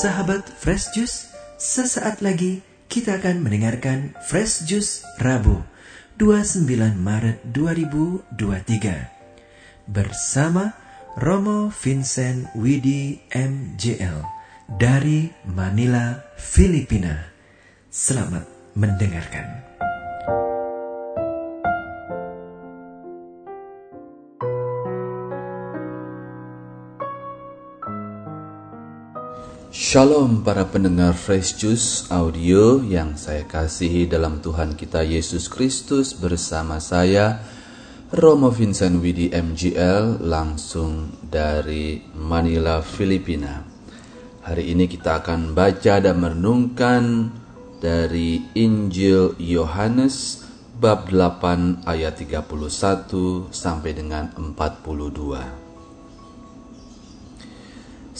Sahabat Fresh Juice, sesaat lagi kita akan mendengarkan Fresh Juice Rabu 29 Maret 2023 bersama Romo Vincent Widi MJL dari Manila, Filipina. Selamat mendengarkan. Shalom para pendengar Fresh Juice Audio yang saya kasihi dalam Tuhan kita Yesus Kristus bersama saya Romo Vincent Widi MGL langsung dari Manila, Filipina. Hari ini kita akan baca dan merenungkan dari Injil Yohanes bab 8 ayat 31 sampai dengan 42.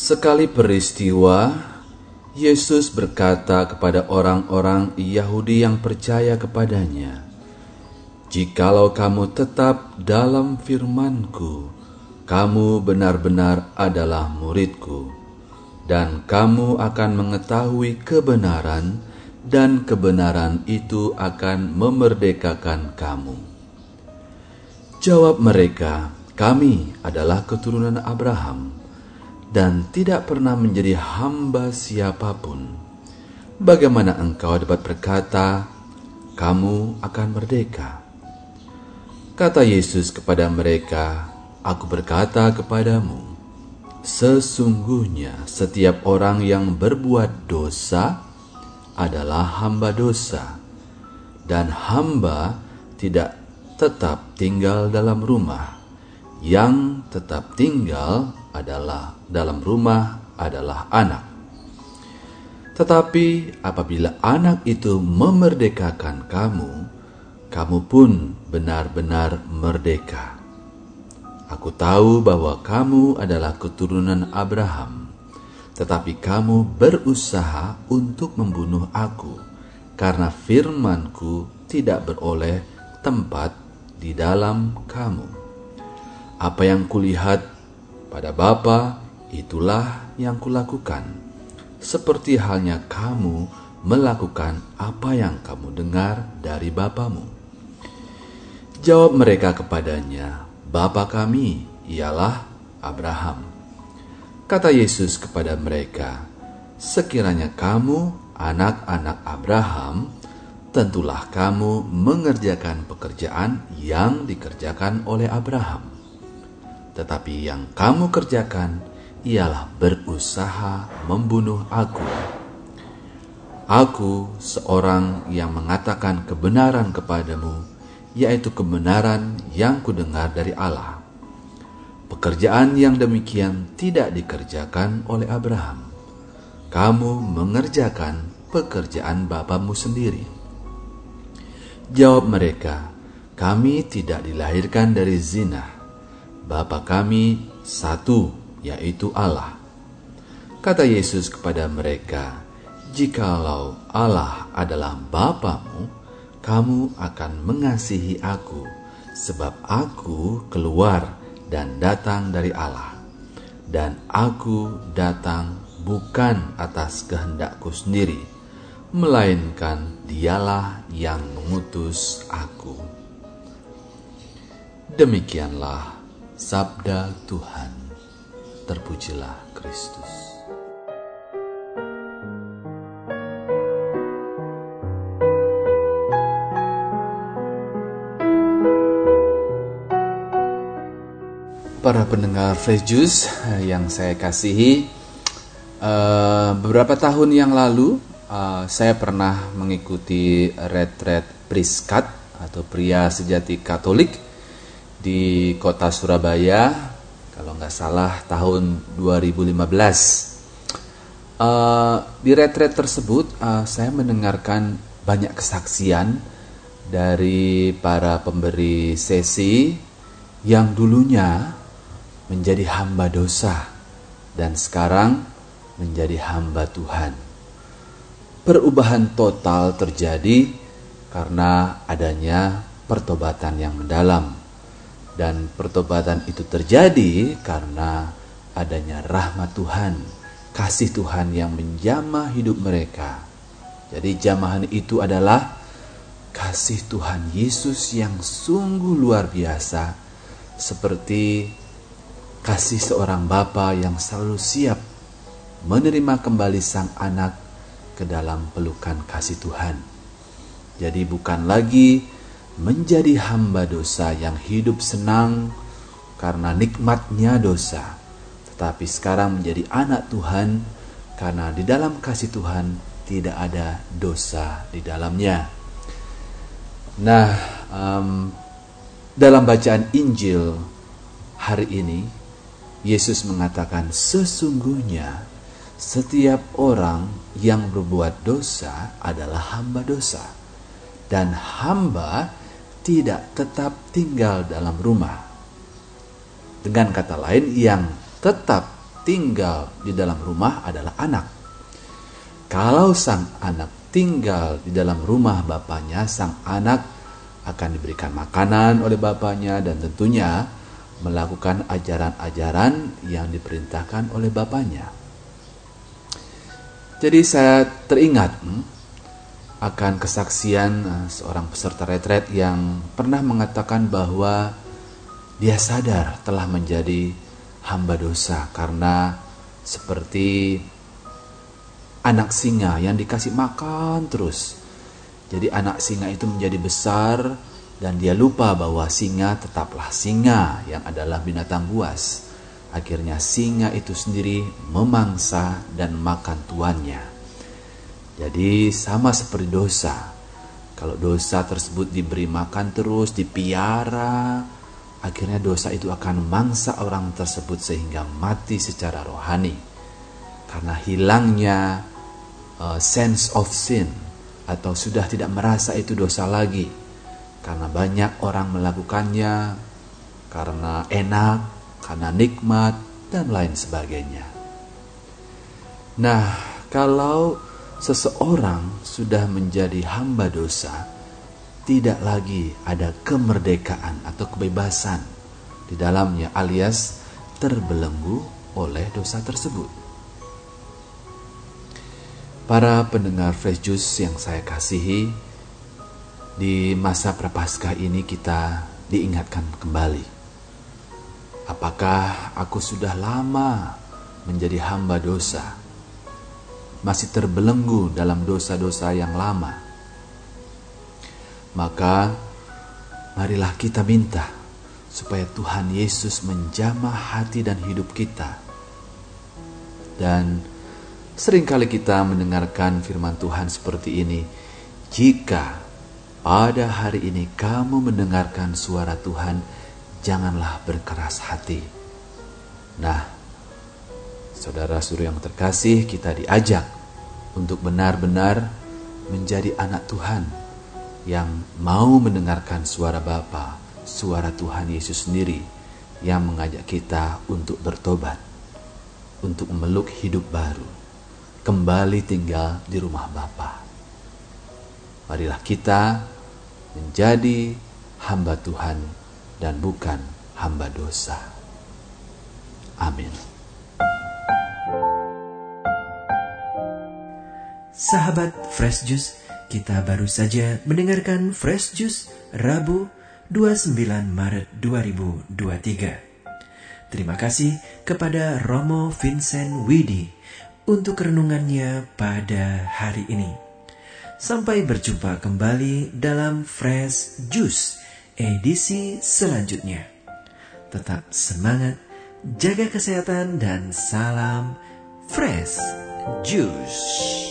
Sekali peristiwa, Yesus berkata kepada orang-orang Yahudi yang percaya kepadanya, "Jikalau kamu tetap dalam firman-Ku, kamu benar-benar adalah murid-Ku, dan kamu akan mengetahui kebenaran, dan kebenaran itu akan memerdekakan kamu." Jawab mereka, "Kami adalah keturunan Abraham." Dan tidak pernah menjadi hamba siapa pun, bagaimana engkau dapat berkata, "Kamu akan merdeka"? Kata Yesus kepada mereka, "Aku berkata kepadamu, sesungguhnya setiap orang yang berbuat dosa adalah hamba dosa, dan hamba tidak tetap tinggal dalam rumah." yang tetap tinggal adalah dalam rumah adalah anak. Tetapi apabila anak itu memerdekakan kamu, kamu pun benar-benar merdeka. Aku tahu bahwa kamu adalah keturunan Abraham, tetapi kamu berusaha untuk membunuh aku, karena firmanku tidak beroleh tempat di dalam kamu. Apa yang kulihat pada Bapa, itulah yang kulakukan. Seperti halnya kamu melakukan apa yang kamu dengar dari Bapamu. Jawab mereka kepadanya, Bapa kami ialah Abraham. Kata Yesus kepada mereka, Sekiranya kamu anak-anak Abraham, tentulah kamu mengerjakan pekerjaan yang dikerjakan oleh Abraham tetapi yang kamu kerjakan ialah berusaha membunuh aku. Aku seorang yang mengatakan kebenaran kepadamu, yaitu kebenaran yang kudengar dari Allah. Pekerjaan yang demikian tidak dikerjakan oleh Abraham. Kamu mengerjakan pekerjaan bapamu sendiri. Jawab mereka, kami tidak dilahirkan dari zina Bapa kami satu, yaitu Allah. Kata Yesus kepada mereka, Jikalau Allah adalah Bapamu, kamu akan mengasihi aku, sebab aku keluar dan datang dari Allah. Dan aku datang bukan atas kehendakku sendiri, melainkan dialah yang mengutus aku. Demikianlah Sabda Tuhan, terpujilah Kristus. Para pendengar Fresh Juice yang saya kasihi, uh, beberapa tahun yang lalu uh, saya pernah mengikuti retret Priskat atau pria sejati Katolik di kota Surabaya kalau nggak salah tahun 2015 uh, eh, di retret tersebut uh, saya mendengarkan banyak kesaksian dari para pemberi sesi yang dulunya menjadi hamba dosa dan sekarang menjadi hamba Tuhan. Perubahan total terjadi karena adanya pertobatan yang mendalam dan pertobatan itu terjadi karena adanya rahmat Tuhan kasih Tuhan yang menjamah hidup mereka. Jadi jamahan itu adalah kasih Tuhan Yesus yang sungguh luar biasa seperti kasih seorang bapa yang selalu siap menerima kembali sang anak ke dalam pelukan kasih Tuhan. Jadi bukan lagi menjadi hamba dosa yang hidup senang karena nikmatnya dosa, tetapi sekarang menjadi anak Tuhan karena di dalam kasih Tuhan tidak ada dosa di dalamnya. Nah, um, dalam bacaan Injil hari ini, Yesus mengatakan, "Sesungguhnya setiap orang yang berbuat dosa adalah hamba dosa, dan hamba tidak tetap tinggal dalam rumah." Dengan kata lain, yang tetap tinggal di dalam rumah adalah anak. Kalau sang anak tinggal di dalam rumah bapaknya, sang anak akan diberikan makanan oleh bapaknya dan tentunya melakukan ajaran-ajaran yang diperintahkan oleh bapaknya. Jadi saya teringat hmm, akan kesaksian uh, seorang peserta retret yang pernah mengatakan bahwa dia sadar telah menjadi hamba dosa karena seperti anak singa yang dikasih makan terus. Jadi anak singa itu menjadi besar dan dia lupa bahwa singa tetaplah singa yang adalah binatang buas. Akhirnya singa itu sendiri memangsa dan makan tuannya. Jadi sama seperti dosa. Kalau dosa tersebut diberi makan terus, dipiara, akhirnya dosa itu akan mangsa orang tersebut sehingga mati secara rohani. Karena hilangnya uh, sense of sin atau sudah tidak merasa itu dosa lagi. Karena banyak orang melakukannya karena enak, karena nikmat, dan lain sebagainya. Nah, kalau seseorang sudah menjadi hamba dosa, tidak lagi ada kemerdekaan atau kebebasan di dalamnya, alias terbelenggu oleh dosa tersebut. Para pendengar Fresh Juice yang saya kasihi, di masa prapaskah ini kita diingatkan kembali Apakah aku sudah lama menjadi hamba dosa? Masih terbelenggu dalam dosa-dosa yang lama? Maka marilah kita minta supaya Tuhan Yesus menjamah hati dan hidup kita. Dan sering kali kita mendengarkan firman Tuhan seperti ini, jika pada hari ini kamu mendengarkan suara Tuhan, janganlah berkeras hati. Nah, saudara-saudara yang terkasih, kita diajak untuk benar-benar menjadi anak Tuhan yang mau mendengarkan suara Bapa, suara Tuhan Yesus sendiri yang mengajak kita untuk bertobat, untuk memeluk hidup baru, kembali tinggal di rumah Bapa. Marilah kita menjadi hamba Tuhan dan bukan hamba dosa. Amin. Sahabat Fresh Juice, kita baru saja mendengarkan Fresh Juice Rabu 29 Maret 2023. Terima kasih kepada Romo Vincent Widi untuk renungannya pada hari ini. Sampai berjumpa kembali dalam Fresh Juice edisi selanjutnya. Tetap semangat, jaga kesehatan, dan salam fresh juice.